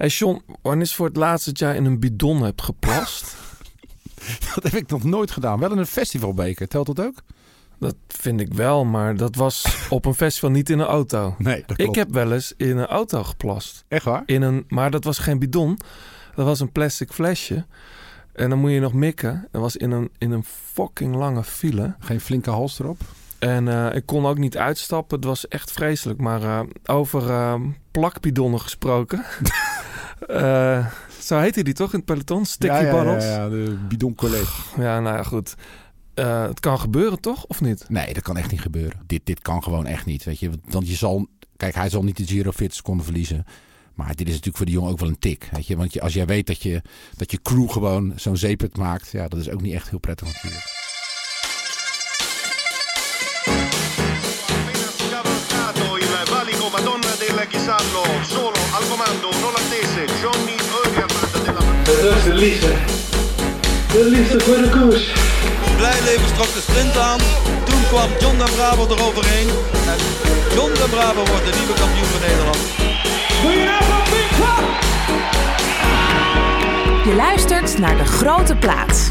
Hey John, wanneer is voor het laatst dat jij in een bidon hebt geplast? Dat heb ik nog nooit gedaan. Wel in een festivalbeker. Telt dat ook? dat vind ik wel, maar dat was op een festival niet in een auto. Nee, dat Ik heb wel eens in een auto geplast. Echt waar? In een, maar dat was geen bidon. Dat was een plastic flesje. En dan moet je nog mikken. Dat was in een, in een fucking lange file. Geen flinke hals erop? En eh, ik kon ook niet uitstappen. Het was echt vreselijk. Maar eh, over uh, plakbidonnen gesproken. Eh, zo heette die toch in het peloton? Sticky ja, ja? Ja, ja, de bidon college. Ja, nou ja, goed. Eh, het kan gebeuren, toch? Of niet? Nee, dat kan echt niet gebeuren. Dit, dit kan gewoon echt niet. Weet je, want je zal. Kijk, hij zal niet de Giro 40 seconden verliezen. Maar dit is natuurlijk voor de jongen ook wel een tik. Weet je? Want je, als jij weet dat je, dat je crew gewoon zo'n zeepert maakt. Ja, dat is ook niet echt heel prettig natuurlijk. Solo al comando un olandese, Johnny Eugerman della is de liefde. De liefde voor de koers. Blijlevens trok de sprint aan. Toen kwam John de Bravo eroverheen. En John de Bravo wordt de nieuwe kampioen van Nederland. Je luistert naar De Grote Plaats.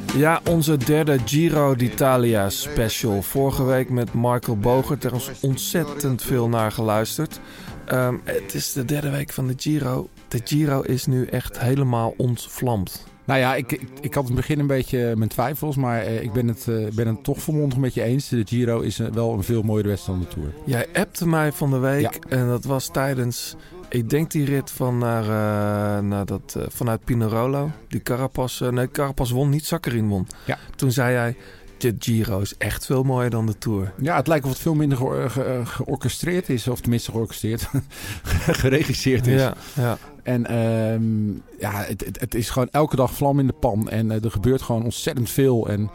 Ja, onze derde Giro d'Italia special. Vorige week met Michael Bogert. Er is ontzettend veel naar geluisterd. Ehm, het is de derde week van de Giro. De Giro is nu echt helemaal ontvlamd. Nou ja, ik, ik, ik had in het begin een beetje mijn twijfels. Maar eh, ik ben het, eh, ben het toch volmondig met je eens. De Giro is eh, wel een veel mooiere wedstrijd dan de Tour. Jij appte mij van de week en dat was tijdens, ik denk die rit van naar, eh, naar dat, eh, vanuit Pinerolo. Die Carapaz, eh, nee Carapaz won, niet Sakharin won. Ja. Toen zei jij, de Giro is echt veel mooier dan de Tour. Ja, het lijkt of het veel minder ge- ge- georchestreerd is. Of tenminste georchestreerd. geregisseerd is. Ja, ja. En ehm, ja, het, het, het is gewoon elke dag vlam in de pan. En er gebeurt gewoon ontzettend veel. En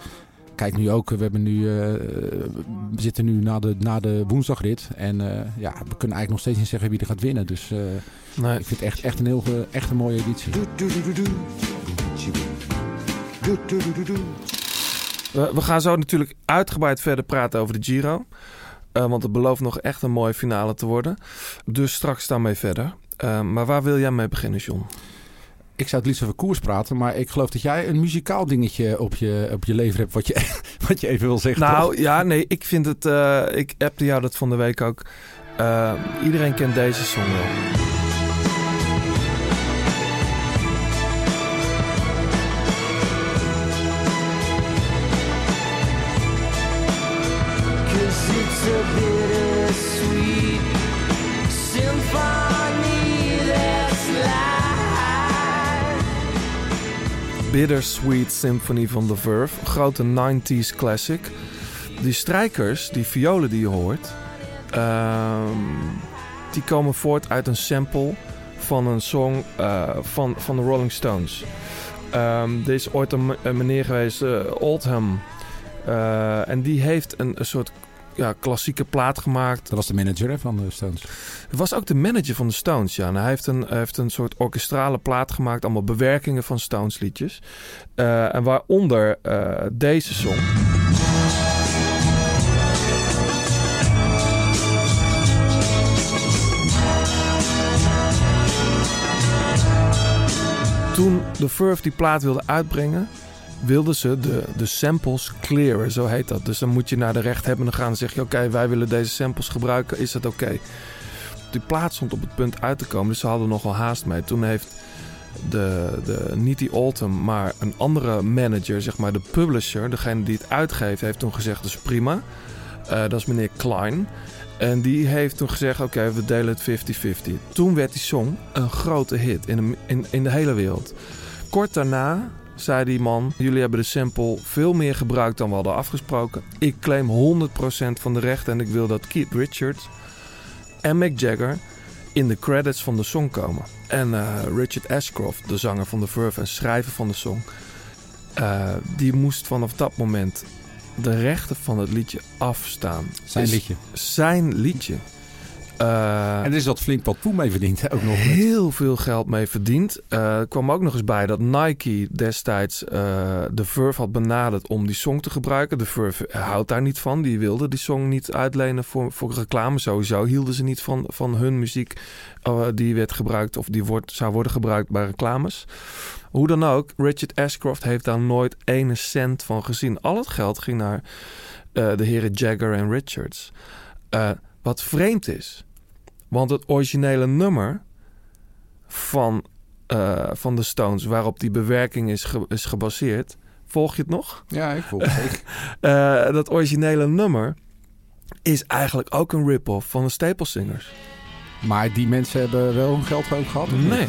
kijk nu ook, we, hebben nu, eh, we zitten nu na de, na de woensdagrit. En eh, ja, we kunnen eigenlijk nog steeds niet zeggen wie er gaat winnen. Dus eh, Nee. ik vind het echt, echt een heel echt een mooie editie. We, we gaan zo natuurlijk uitgebreid verder praten over de Giro. Eh, want het belooft nog echt een mooie finale te worden. Dus straks daarmee verder. Eh, maar waar wil jij mee beginnen, John? Ik zou het liefst over koers praten. Maar ik geloof dat jij een muzikaal dingetje op je, op je lever hebt. Wat je, wat je even wil zeggen. toch? Nou ja, nee, ik vind het. eh, ik appte jou dat van de week ook. Eh, iedereen kent deze song wel. Bittersweet Symphony van The Verve. Een grote 90s classic. Die strijkers, die violen die je hoort, ehm, die komen voort uit een sample van een song eh, van, van de Rolling Stones. Ehm er is ooit een, me- een meneer geweest, eh, Oldham. Eh, en die heeft een soort ja, klassieke plaat gemaakt. Dat was de manager hè, van de Stones. Hij was ook de manager van de Stones, ja. En hij heeft een, hij heeft een soort orkestrale plaat gemaakt, allemaal bewerkingen van Stones liedjes. Eh, en waaronder eh, deze song. Toen de Verve die plaat wilde uitbrengen, wilden ze de, de samples clearen, zo heet dat. Dus dan moet je naar de rechthebbende gaan en zeg je... oké, wij willen deze samples gebruiken, is dat oké? Die plaat stond op het punt uit te komen, dus ze hadden nogal haast mee. Toen heeft de, de, niet die Altum, maar een andere manager, zeg maar de publisher... degene die het uitgeeft, heeft toen gezegd, dat is prima. Eh, dat is meneer Klein. En die heeft toen gezegd, oké, we delen het 50-50. Toen werd die song een grote hit in in, in de hele wereld. Kort daarna zei die man, jullie hebben de sample veel meer gebruikt dan we hadden afgesproken. Ik claim 100% van de rechten en ik wil dat Keith Richards en Mick Jagger in de credits van de song komen. En eh, Richard Ashcroft, de zanger van The Verve en schrijver van de song, eh, die moest vanaf dat moment de rechten van het liedje afstaan. Zijn Is liedje. Zijn liedje. Eh, En er is wat flink wat poe mee verdiend, ook nog. met- heel veel geld mee verdiend. Er kwam ook nog eens bij dat Nike destijds eh, de Verve had benaderd om die song te gebruiken. De Verve houdt daar niet van. Die wilde die song niet uitlenen voor, voor reclame. Sowieso hielden ze niet van, van hun muziek die werd gebruikt of die wordt, zou worden gebruikt bij reclames. Hoe dan ook, Richard Ashcroft heeft daar nooit ene cent van gezien. Al het geld ging naar de heren Jagger en Richards. Wat vreemd is, want het originele nummer van, eh, van de Stones, waarop die bewerking is, ge- is gebaseerd, volg je het nog? Ja, ik volg het. Eh, dat originele nummer is eigenlijk ook een rip-off van de Staple Singers. Maar die mensen hebben wel hun geld ook gehad? Nee.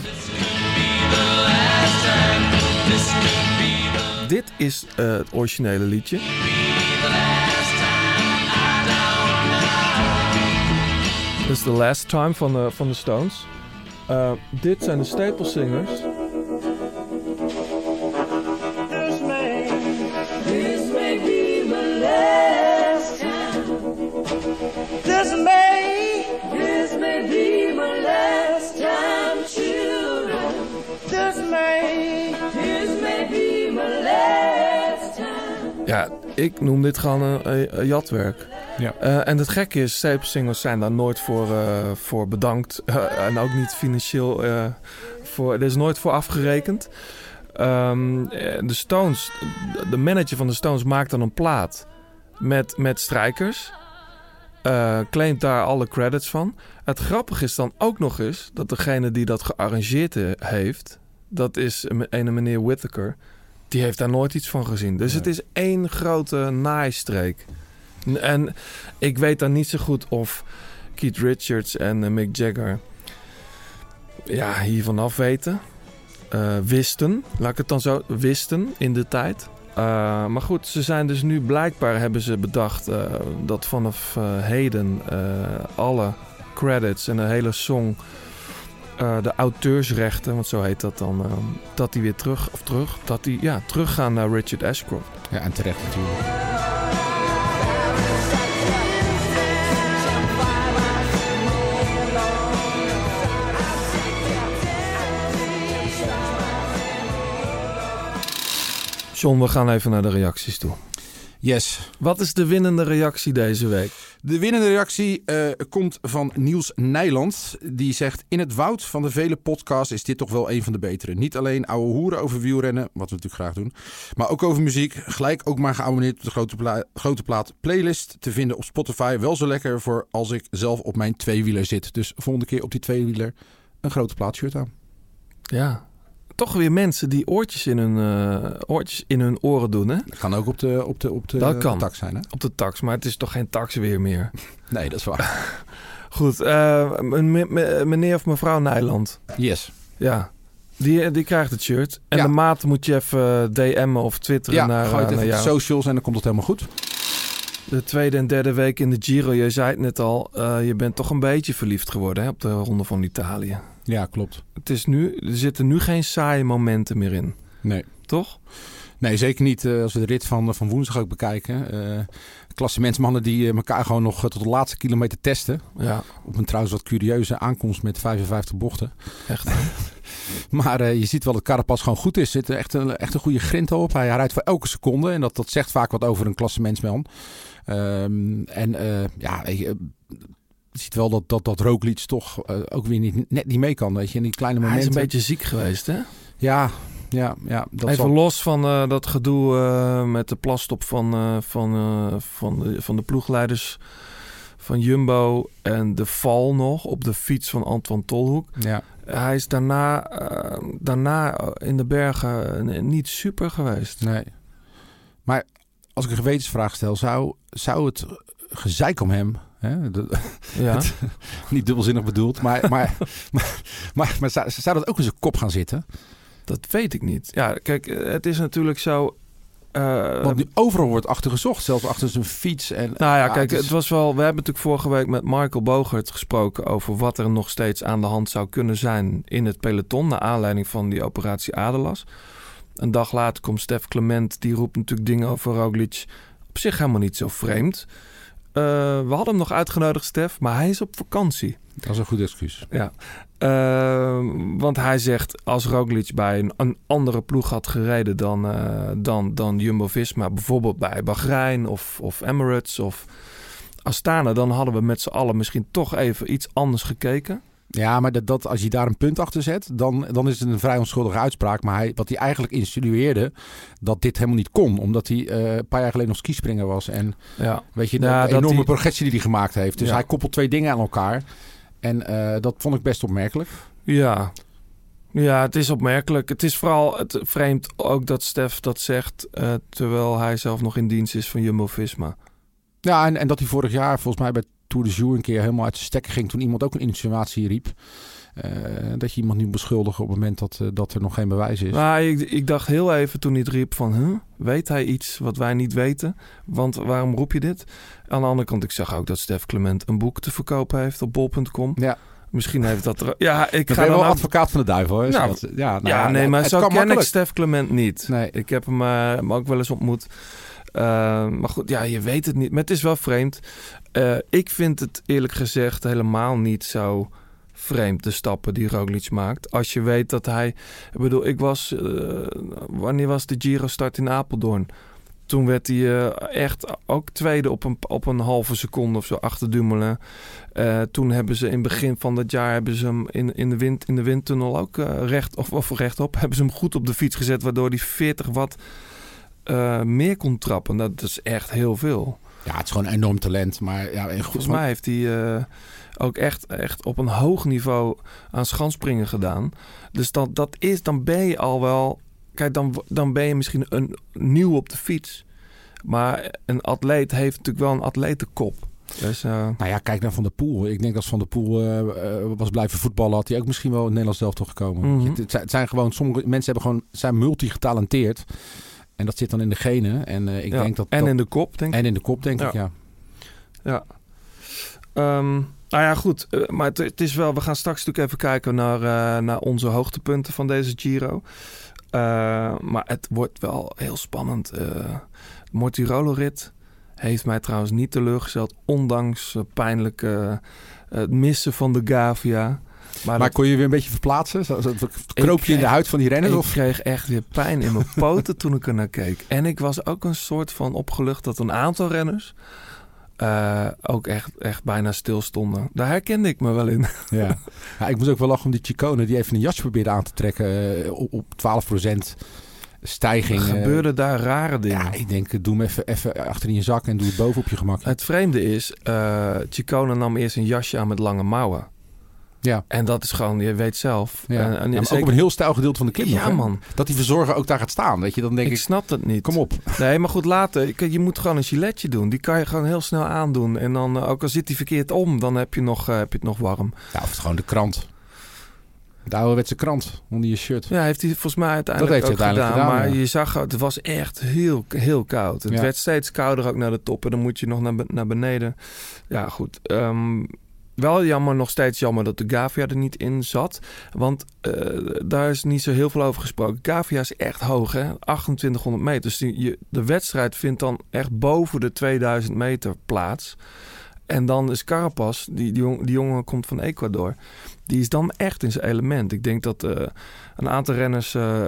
Dit is eh, het originele liedje. This is the last time van de, van de Stones. Eh, dit zijn de Staple Singers. This may be my last time. This may, this may be my last time, children. This may, this may be my last time. Ja, ik noem dit gewoon een, een- een jatwerk. Ja. Eh, en het gekke is, Singers zijn daar nooit voor, eh, voor bedankt. Eh, en ook niet financieel. voor, er is nooit voor afgerekend. Ehm, eh, de Stones, de manager van de Stones maakt dan een plaat met, met strijkers. Claimt daar alle credits van. Het grappige is dan ook nog eens dat degene die dat gearrangeerd heeft, dat is een ene meneer Whittaker, die heeft daar nooit iets van gezien. Dus Nee. het is één grote naaistreek. En ik weet dan niet zo goed of Keith Richards en eh, Mick Jagger ja, hiervan af weten. Eh, wisten, laat ik het dan zo, wisten in de tijd. Eh, maar goed, ze zijn dus nu blijkbaar hebben ze bedacht dat vanaf heden alle credits en de hele song, de auteursrechten, want zo heet dat dan, dat die weer terug, of terug, dat die ja, teruggaan naar Richard Ashcroft. Ja, en terecht natuurlijk. John, we gaan even naar de reacties toe. Yes. Wat is de winnende reactie deze week? De winnende reactie eh, komt van Niels Nijland. Die zegt: In het woud van de vele podcasts is dit toch wel een van de betere. Niet alleen ouwe hoeren over wielrennen, wat we natuurlijk graag doen. Maar ook over muziek. Gelijk ook maar geabonneerd op de grote, pla- grote plaat playlist. Te vinden op Spotify. Wel zo lekker voor als ik zelf op mijn tweewieler zit. Dus volgende keer op die tweewieler een grote plaat shirt aan. Ja, toch weer mensen die oortjes in hun, eh, oortjes in hun oren doen, hè? Dat kan ook op de, op de, op de, Dat kan. de tak zijn, hè? Op de tax, maar het is toch geen tax weer meer. Nee, dat is waar. Goed, eh, meneer of mevrouw Nijland. Yes. Ja, die, die krijgt het shirt. En Ja. de maat moet je even DM'en of twitteren Ja, naar, gooi het eh, even naar jou. de socials en dan komt het helemaal goed. De tweede en derde week in de Giro, je zei het net al, eh, je bent toch een beetje verliefd geworden hè, op de Ronde van Italië. Ja, klopt. Het is nu, er zitten nu geen saaie momenten meer in, Nee. toch? Nee, zeker niet eh, als we de rit van, van woensdag ook bekijken. Eh klassementsmannen die eh, elkaar gewoon nog eh, tot de laatste kilometer testen. Ja, Op een trouwens wat curieuze aankomst met 55 bochten. echt. Maar eh, je ziet wel dat Carapaz gewoon goed is. Er zit echt een, echt een goede grind op. Hij rijdt voor elke seconde. En dat, dat zegt vaak wat over een klassementsman. Ehm, en eh, ja, je, ziet wel dat, dat, dat Roglic toch eh, ook weer niet, net niet mee kan. Weet je, in die kleine Hij is momenten. een beetje ziek geweest, hè? Ja, ja, ja. Dat Even zal- los van eh, dat gedoe eh, met de plastop van, van, van, de, van de ploegleiders van Jumbo en de val nog op de fiets van Antoine Tolhoek. Ja. Hij is daarna, daarna in de bergen niet super geweest. Nee. Maar als ik een gewetensvraag stel, zou, zou het gezeik om hem, hè, de- Ja. niet dubbelzinnig bedoeld, maar, maar, maar, maar, maar zou, zou dat ook in zijn kop gaan zitten? Dat weet ik niet. Ja, kijk, eh, het is natuurlijk zo. eh, Want nu overal wordt achter gezocht, zelfs achter zijn fiets. En, nou ja, kijk, het was wel. We hebben natuurlijk vorige week met Michael Bogert gesproken over wat er nog steeds aan de hand zou kunnen zijn in het peloton. Naar aanleiding van die operatie Adelas. Een dag later komt Stef Clement, die roept natuurlijk dingen over Roglic. Op zich helemaal niet zo vreemd. Eh, we hadden hem nog uitgenodigd, Stef, maar hij is op vakantie. Dat is een goed excuus. Ja, Eh, want hij zegt als Roglic bij een, een andere ploeg had gereden dan, eh, dan, dan Jumbo-Visma, bijvoorbeeld bij Bahrein of, of Emirates of Astana, dan hadden we met z'n allen misschien toch even iets anders gekeken. Ja, maar dat, dat, als je daar een punt achter zet, dan, dan is het een vrij onschuldige uitspraak. Maar hij, wat hij eigenlijk insinueerde, dat dit helemaal niet kon. Omdat hij eh, een paar jaar geleden nog skispringer was. En Ja, weet je, de enorme progressie die hij gemaakt heeft. Dus Ja. hij koppelt twee dingen aan elkaar. En eh, dat vond ik best opmerkelijk. ja. Ja, het is opmerkelijk. Het is vooral het vreemd ook dat Stef dat zegt, eh, terwijl hij zelf nog in dienst is van Jumbo-Visma. Ja, en, en dat hij vorig jaar volgens mij bij Tour de Jour een keer helemaal uit zijn stekken ging. Toen iemand ook een insinuatie riep. Eh, dat je iemand nu beschuldigt op het moment dat, eh, dat er nog geen bewijs is. Maar ik, ik dacht heel even toen hij het riep van... Huh, weet hij iets wat wij niet weten? Want waarom roep je dit? Aan de andere kant, ik zag ook dat Stef Clement een boek te verkopen heeft op bol.com. Ja. Misschien heeft dat... Er, ja, ik Dan ga ben wel aan- advocaat van de duivel. Hè? Nou, Dat- ja, nou ja, nee, maar zo ken ik. Stef Clement niet. Nee. Ik heb hem, hem ook wel eens ontmoet. Maar goed, ja, je weet het niet. Maar het is wel vreemd. Eh, ik vind het eerlijk gezegd helemaal niet zo vreemd, de stappen die Roglic maakt. Als je weet dat hij... Ik bedoel, ik was... eh, wanneer was de Giro-start in Apeldoorn? Toen werd hij eh, echt ook tweede op een, op een halve seconde of zo achter Dumoulin. Toen hebben ze in het begin van dat jaar hebben ze hem in, in, de, wind, in de windtunnel ook recht, of, of rechtop. Hebben ze hem goed op de fiets gezet, waardoor hij 40 watt meer kon trappen. Dat is echt heel veel. Ja, het is gewoon een enorm talent. Maar ja, en goed, Volgens mij heeft hij eh, ook echt, echt op een hoog niveau aan schansspringen gedaan. Dus dat, dat is, dan ben je al wel... Kijk, dan, dan ben je misschien een nieuw op de fiets. Maar een atleet heeft natuurlijk wel een atletenkop. Dus, eh, Nou ja, kijk naar Van der Poel. Ik denk dat Van der Poel eh, was blijven voetballen, had hij ook misschien wel in het Nederlands zelf toch gekomen. Mhm. het, het zijn gewoon, sommige mensen hebben gewoon, zijn multigetalenteerd. En dat zit dan in de genen. En eh, ik ja. denk dat en dat- in de kop, denk ik. en in de kop, denk Ja. ik, ja. Ehm, nou ja, goed. Eh, maar het, het is wel... We gaan straks natuurlijk even kijken naar, eh, naar onze hoogtepunten van deze Giro. Maar het wordt wel heel spannend. Mortirolo-rit heeft mij trouwens niet teleurgesteld. Ondanks pijnlijke het missen van de Gavia. Maar, Maar dat- kon je weer een beetje verplaatsen? Kroop je in de huid van die renners? ik Of? kreeg echt weer pijn in mijn poten toen ik er naar keek. En ik was ook een soort van opgelucht dat een aantal renners eh, ook echt, echt bijna stil stonden. Daar herkende ik me wel in. Ja. ja, ik moest ook wel lachen om die Chicone die even een jasje probeerde aan te trekken eh, op, op 12% stijging. Er eh. gebeurden daar rare dingen. Ja, ik denk, doe hem even, even achter in je zak en doe het boven op je gemak. Het vreemde is, Chicone nam eerst een jasje aan met lange mouwen. Ja. En dat is gewoon, je weet zelf. Ja. En, en Ja, zeker- ook op een heel stijl gedeelte van de klim Ja man, Dat die verzorger ook daar gaat staan, weet je. Dan denk ik ik, snap dat niet. kom op. Nee, maar goed, later. Je moet gewoon een giletje doen. Die kan je gewoon heel snel aandoen. En dan, eh, ook al zit die verkeerd om, dan heb je, nog, eh, heb je het nog warm. Ja, of het gewoon de krant. De ouderwetse krant onder je shirt. Ja, heeft hij volgens mij uiteindelijk heeft hij uiteindelijk gedaan. gedaan, maar ja. je zag, het was echt heel, heel koud. Het Ja. werd steeds kouder ook naar de top. En dan moet je nog naar, naar beneden. Ja, goed. Ehm, wel jammer, nog steeds jammer dat de Gavia er niet in zat. Want eh, daar is niet zo heel veel over gesproken. Gavia is echt hoog, hè? 2800 meter. Dus je, de wedstrijd vindt dan echt boven de 2000 meter plaats. En dan is Carapaz, die, die, jong- die jongen komt van Ecuador. Die is dan echt in zijn element. Ik denk dat eh, een aantal renners eh,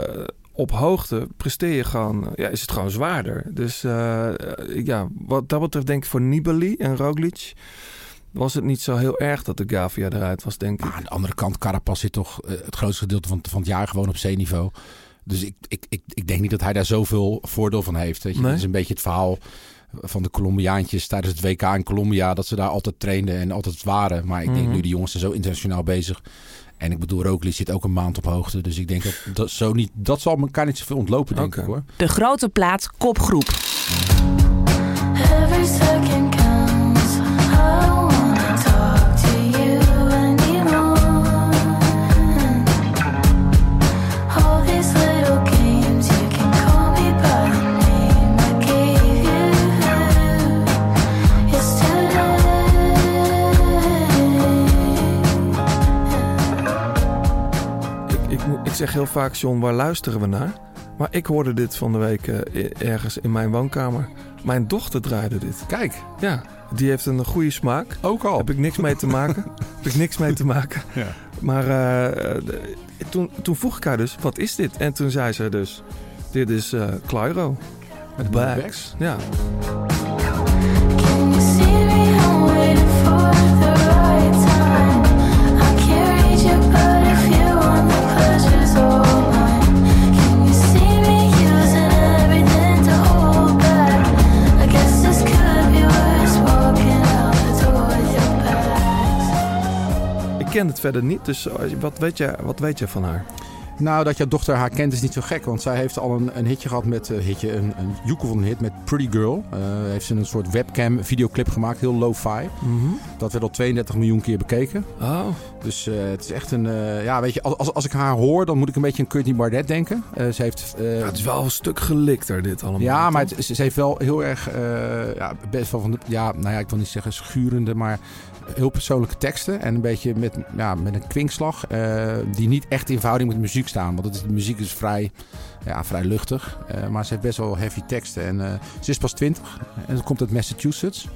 op hoogte presteer je gewoon, ja, is het gewoon zwaarder. Dus ja, wat dat betreft denk ik voor Nibali en Roglic was het niet zo heel erg dat de Gavia eruit was, denk ik. Maar aan de andere kant, Carapaz zit toch eh, het grootste gedeelte van, van het jaar gewoon op zeeniveau. Dus ik, ik, ik, ik denk niet dat hij daar zoveel voordeel van heeft. Weet je? Nee? Dat is een beetje het verhaal van de Colombiaantjes tijdens het WK in Colombia. Dat ze daar altijd trainden en altijd waren. Maar ik denk Mhm. nu, die jongens zijn zo internationaal bezig. En ik bedoel, Roglic zit ook een maand op hoogte. Dus ik denk dat dat, zo niet, dat zal elkaar niet zoveel ontlopen, denk ik hoor. De grote plaat kopgroep. Every second zeg heel vaak, John, waar luisteren we naar? Maar ik hoorde dit van de week eh, ergens in mijn woonkamer. Mijn dochter draaide dit. Kijk, Ja, die heeft een goede smaak. ook al. Heb ik niks mee te maken. heb ik niks mee te maken. Ja. Maar eh, de- toen, toen vroeg ik haar dus, wat is dit? En toen zei ze dus, dit is eh Clyro. Met bags. Ja. Ik ken het verder niet, dus je- wat weet jij, wat weet jij van haar? Nou, dat jouw dochter haar kent is niet zo gek. Want zij heeft al een, een hitje gehad met... eh, hitje, een, een joekel van een hit met Pretty Girl. Eh, heeft ze een soort webcam videoclip gemaakt. Heel lo-fi. Dat werd al 32 miljoen keer bekeken. Oh, Dus eh, het is echt een... ja, weet je, als- als, ik haar hoor, dan moet ik een beetje aan Courtney Barnett denken. Ze heeft... ja, het is wel een stuk gelikter dit allemaal. ja, maar het- ze, heeft wel heel erg, ja, best wel van de, ja, nou ja, ik wil niet zeggen schurende, maar heel persoonlijke teksten. En een beetje met, ja, met een kwinkslag, die niet echt in verhouding met de muziek staan. Want het is, de muziek is vrij, ja, vrij luchtig, eh, maar ze heeft best wel heavy teksten. En eh, ze is pas 20 en ze komt uit Massachusetts.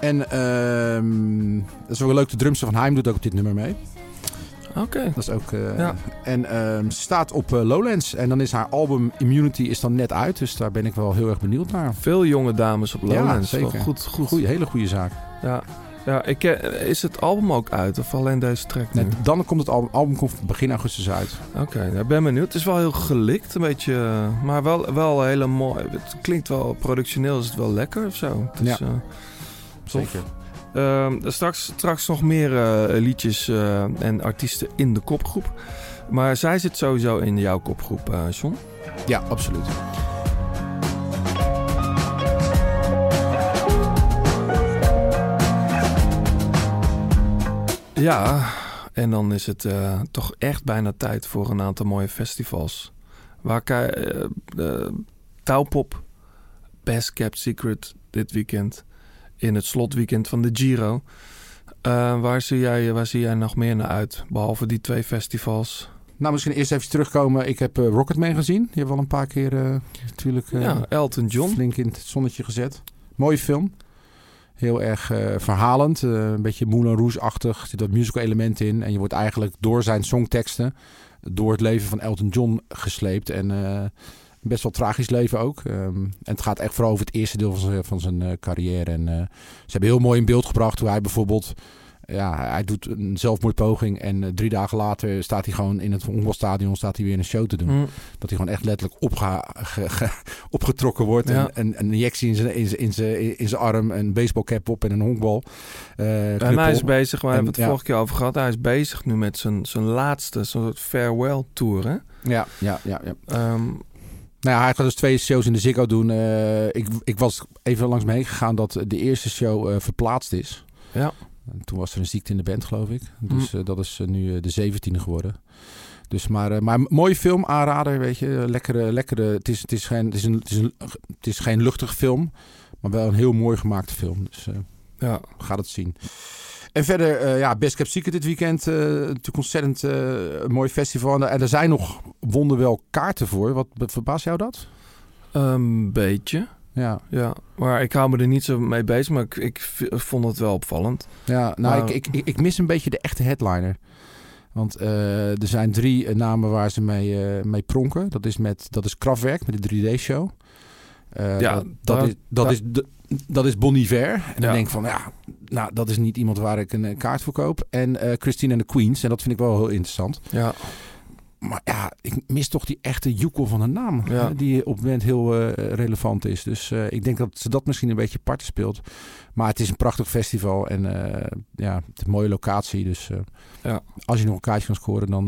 En ehm, dat is wel leuk, de drumster van Heim doet ook op dit nummer mee. Oké. Dat is ook. eh, Ja. En ehm, ze staat op Lowlands. En dan is haar album Immunity is dan net uit. Dus daar ben ik wel heel erg benieuwd naar. Veel jonge dames op Ja, Lowlands. zeker. Wel Goed, goed. Goeie, hele goede zaak. Ja, ja ik, ken- is het album ook uit of alleen deze track nu? Dan komt het album, album komt begin augustus uit. Oké, nou, ik ben benieuwd. Het is wel heel gelikt, een beetje, eh, maar wel, wel hele mooi. Het klinkt wel productioneel, is het wel lekker of zo. Het is, Ja. eh. Zeker. Ehm, straks, straks nog meer eh, liedjes eh, en artiesten in de kopgroep. Maar zij zit sowieso in jouw kopgroep, eh John. Ja, absoluut. Ja, en dan is het eh, toch echt bijna tijd voor een aantal mooie festivals. Waar eh, Touwpop, Best Kept Secret dit weekend. In het slotweekend van de Giro. Waar, zie jij, waar zie jij nog meer naar uit? Behalve die twee festivals. Nou, misschien eerst even terugkomen. Ik heb Rocketman gezien. Die hebben we al een paar keer natuurlijk ja, Elton John. flink in het zonnetje gezet. Mooie film. Heel erg eh, verhalend. eh, een beetje Moulin Rouge-achtig. Er zit wat musical element in. En je wordt eigenlijk door zijn songteksten... door het leven van Elton John gesleept. En eh, best wel tragisch leven ook. Ehm, en het gaat echt vooral over het eerste deel van zijn, van zijn carrière. En ze hebben heel mooi in beeld gebracht hoe hij bijvoorbeeld... Ja, hij doet een zelfmoordpoging en eh, drie dagen later staat hij gewoon in het honkbalstadion staat hij weer een show te doen. Hm. Dat hij gewoon echt letterlijk opga, ge- ge- opgetrokken wordt. Ja. En, en een injectie in zijn, in, zijn, in, zijn, in zijn arm, een baseballcap op en een honkbal. eh, En hij is bezig, we En, hebben het ja. vorige keer over gehad. Hij is bezig nu met zijn, zijn laatste, soort farewell tour. Hè? Ja, ja, ja. ja. Ehm, Nou ja, hij gaat dus twee shows in de Ziggo doen. Eh, ik, ik was even langs me heen gegaan dat de eerste show verplaatst is. Ja. En toen was er een ziekte in de band, geloof ik. Dus eh, dat is eh, nu eh, de zeventiende geworden. Dus maar, maar mooie film, aanrader, weet je. Lekkere, lekkere. Het is, het is, geen, het is, een, het is, een, het is geen luchtig film, maar wel een heel mooi gemaakte film. Dus ja. gaat het zien. En verder, ja, Best Kept Secret dit weekend. eh natuurlijk ontzettend een mooi festival. En er- En er zijn nog wonderwel kaarten voor. Wat verbaast jou dat? Een beetje. Ja, Ja, maar ik hou me er niet zo mee bezig, maar ik, ik vond het wel opvallend. ja nou, ik, ik, ik, mis een beetje de echte headliner. Want eh, er zijn drie eh, namen waar ze mee, eh, mee pronken. Dat is, met, dat is Kraftwerk met de 3D-show. Ja, dat, is, dat, is, de- dat is Bon Iver. En dan Ja. denk ik van, ja, nou, dat is niet iemand waar ik een kaart voor koop. En Christine en de Queens. En dat vind ik wel heel interessant. Ja, Maar ja, ik mis toch die echte joekel van een naam. Ja. hè, Die op het moment heel eh, relevant is. Dus eh, ik denk dat ze dat misschien een beetje apart speelt. Maar het is een prachtig festival. En eh, ja, het is een mooie locatie. Dus Ja. als je nog een kaartje kan scoren, dan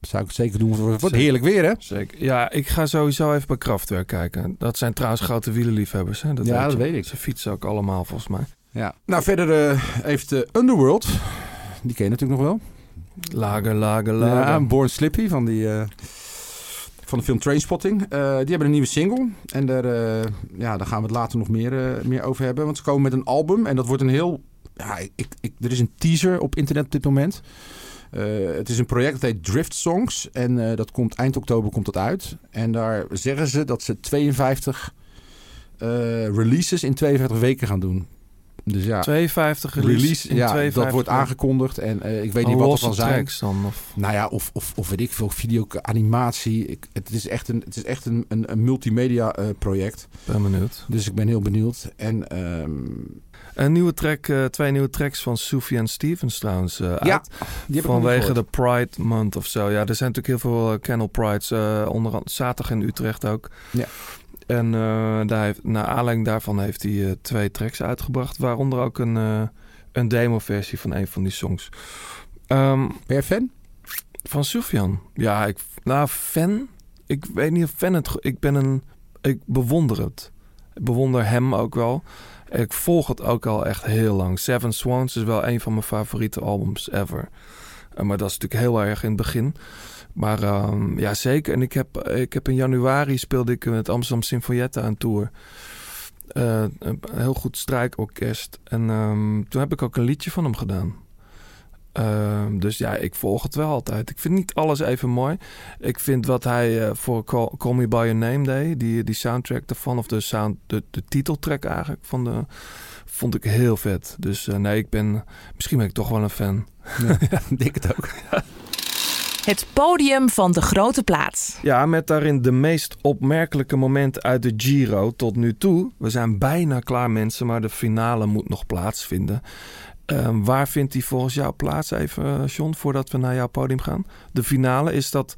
zou ik het zeker doen. Het wordt heerlijk weer, hè? zeker. Ja, ik ga sowieso even bij Kraftwerk kijken. Dat zijn trouwens grote wielerliefhebbers. Hè? Dat Ja, weet dat je. weet ik. Ze fietsen ook allemaal volgens mij. Ja. Nou, verder heeft Underworld. Die ken je natuurlijk nog wel. Lager, lager, lager. Ja, Born Slippy van, die, eh, van de film Trainspotting. Eh die hebben een nieuwe single. En daar, eh, ja, daar gaan we het later nog meer, meer over hebben. Want ze komen met een album. En dat wordt een heel... Ja, ik, ik, er is een teaser op internet op dit moment. Het is een project dat heet Drift Songs. En dat komt eind oktober komt dat uit. En daar zeggen ze dat ze 52 eh, releases in 52 weken gaan doen. Dus ja, 52 release, release, in ja 52 dat wordt aangekondigd. En eh, ik weet niet wat er van zijn. dan? Of... Nou ja, of, of, of weet ik veel, video, animatie. Ik, het is echt een, het is echt een, een, een multimedia eh, project. Ben benieuwd. Dus ik ben heel benieuwd. En ehm, Een nieuwe track, eh, twee nieuwe tracks van Sufjan Stevens trouwens ja, uit. die Vanwege de Pride Month of zo. Ja, er zijn natuurlijk heel veel uh, Kennel Prides. onder andere zaterdag in Utrecht ook. Ja. En eh, daar heeft, naar aanleiding daarvan heeft hij eh, twee tracks uitgebracht. Waaronder ook een, eh, een demo-versie van een van die songs. Ehm, Ben jij fan? van Sufjan. Ja, ik, nou, fan. Ik weet niet of fan het. Ik ben een. Ik bewonder het. Ik bewonder hem ook wel. Ik volg het ook al echt heel lang. Seven Swans is wel een van mijn favoriete albums ever. Maar dat is natuurlijk heel erg in het begin. Maar ehm, ja, zeker. En ik heb, ik heb in januari speelde ik met Amsterdam Sinfonietta een tour. Eh, een heel goed strijkorkest. En ehm, toen heb ik ook een liedje van hem gedaan. Ehm, dus ja, ik volg het wel altijd. Ik vind niet alles even mooi. Ik vind wat hij eh, voor Call, Call Me By Your Name deed, die, die soundtrack ervan, of de, sound, de, de titeltrack eigenlijk, van de, vond ik heel vet. Dus eh, nee, ik ben, misschien ben ik toch wel een fan. Ja, ik denk het ook. Het podium van de grote plaats. Ja, met daarin de meest opmerkelijke momenten uit de Giro tot nu toe. We zijn bijna klaar mensen, maar de finale moet nog plaatsvinden. Ehm, waar vindt die volgens jou plaats even, eh, John, voordat we naar jouw podium gaan? De finale is dat...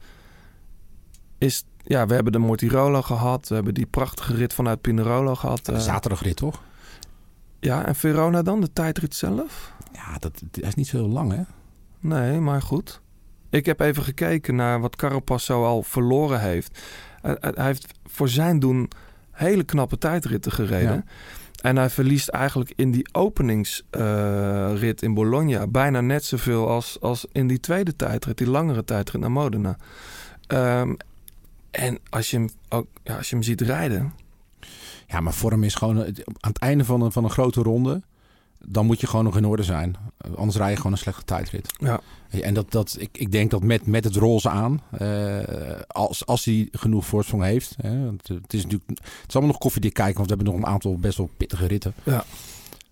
Is, ja, we hebben de Mortirolo gehad. We hebben die prachtige rit vanuit Pinerolo gehad. De eh, zaterdagrit, toch? ja, en Verona dan, de tijdrit zelf? Ja, dat, dat is niet zo heel lang, hè? Nee, maar goed. Ik heb even gekeken naar wat Carapaz zo al verloren heeft. Hij, hij heeft voor zijn doen hele knappe tijdritten gereden. Ja. En hij verliest eigenlijk in die openingsrit in Bologna bijna net zoveel als, als in die tweede tijdrit, die langere tijdrit naar Modena. Ehm, en als je, hem ook, ja, als je hem ziet rijden, Ja, maar vorm is gewoon... Aan het einde van een, van een grote ronde... dan moet je gewoon nog in orde zijn. Anders rij je gewoon een slechte tijdrit. Ja. En dat, dat, ik, ik denk dat met, met het roze aan... eh, als, als hij genoeg voorsprong heeft... Hè, want het, is natuurlijk, het is allemaal nog koffiedik kijken... want we hebben nog een aantal best wel pittige ritten. Ja.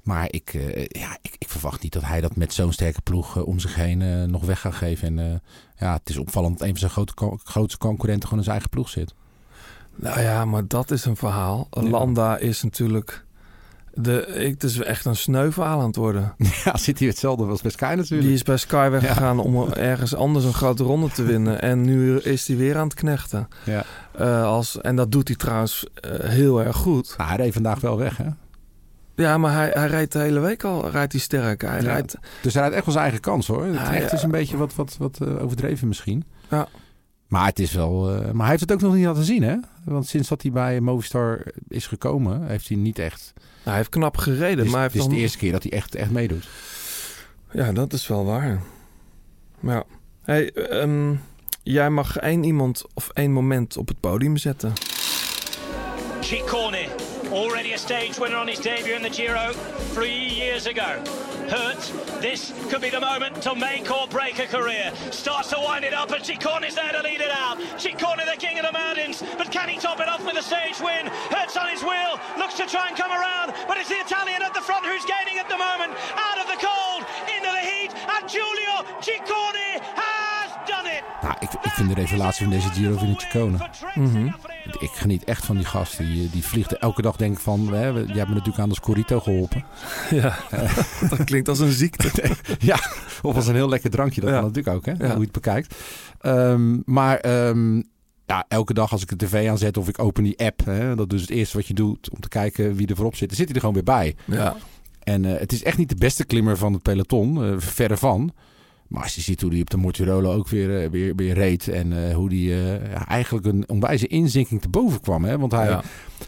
Maar ik, eh, ja, ik, ik verwacht niet dat hij dat met zo'n sterke ploeg eh, om zich heen nog weg gaat geven. En ja, het is opvallend dat een van zijn grote, grootste concurrenten gewoon in zijn eigen ploeg zit. Nou ja, maar dat is een verhaal. Ja. Landa is natuurlijk. De, ik, het is echt een sneu verhaal aan het worden. ja, zit hij hetzelfde als bij Sky natuurlijk. Die is bij Sky Ja. weggegaan om ergens anders een grote ronde te winnen. En nu is hij weer aan het knechten. Ja. Eh, als, en dat doet hij trouwens eh, heel erg goed. Hij reed vandaag wel weg, hè? Ja, maar hij, hij rijdt de hele week al rijdt hij sterk. Hij Ja. rijdt, Dus hij rijdt echt wel zijn eigen kans, hoor. Het Ah, ja. is een beetje wat, wat, wat eh, overdreven misschien. Ja. Maar het is wel... eh, maar hij heeft het ook nog niet laten zien, hè? Want sinds dat hij bij Movistar is gekomen... heeft hij niet echt... nou, hij heeft knap gereden. Het is, maar hij het is nog- de eerste keer dat hij echt, echt meedoet. Ja, dat is wel waar. Maar ja. Hey, ehm, jij mag één iemand of één moment op het podium zetten. Ciccone, already a stage winner on his debut in the Giro three years ago. Hurt, this could be the moment to make or break a career. Starts to wind it up, and Ciccone's there to lead it out. Ciccone, the king of the mountains, but can he top it off with a stage win? Hurts on his wheel, looks to try and come around, but it's the Italian at the front who's gaining at the moment. Out of the cold, into the heat, and Giulio Ciccone has done it. Nou, ik, ik vind de revelatie van deze Giro vind ik Ciccone. Ik geniet echt van die gast. Die, die vliegt elke dag denk ik van... Hè, jij hebt me natuurlijk aan de Scorito geholpen. Ja, dat klinkt als een ziekte. ja, of als een heel lekker drankje. Dat Ja. kan natuurlijk ook, hè? Ja. Hoe je het bekijkt. Ehm, maar ehm, ja, elke dag als ik de tv aanzet of ik open die app... Hè, dat is het eerste wat je doet om te kijken wie er voorop zit. Dan zit hij er gewoon weer bij. Ja, En eh, het is echt niet de beste klimmer van het peloton. eh, verre van. Maar als je ziet hoe hij op de Mortirolo ook weer, eh, weer, weer reed. En eh, hoe hij eh, ja, eigenlijk een onwijze inzinking te boven kwam. Hè? Want hij, ja.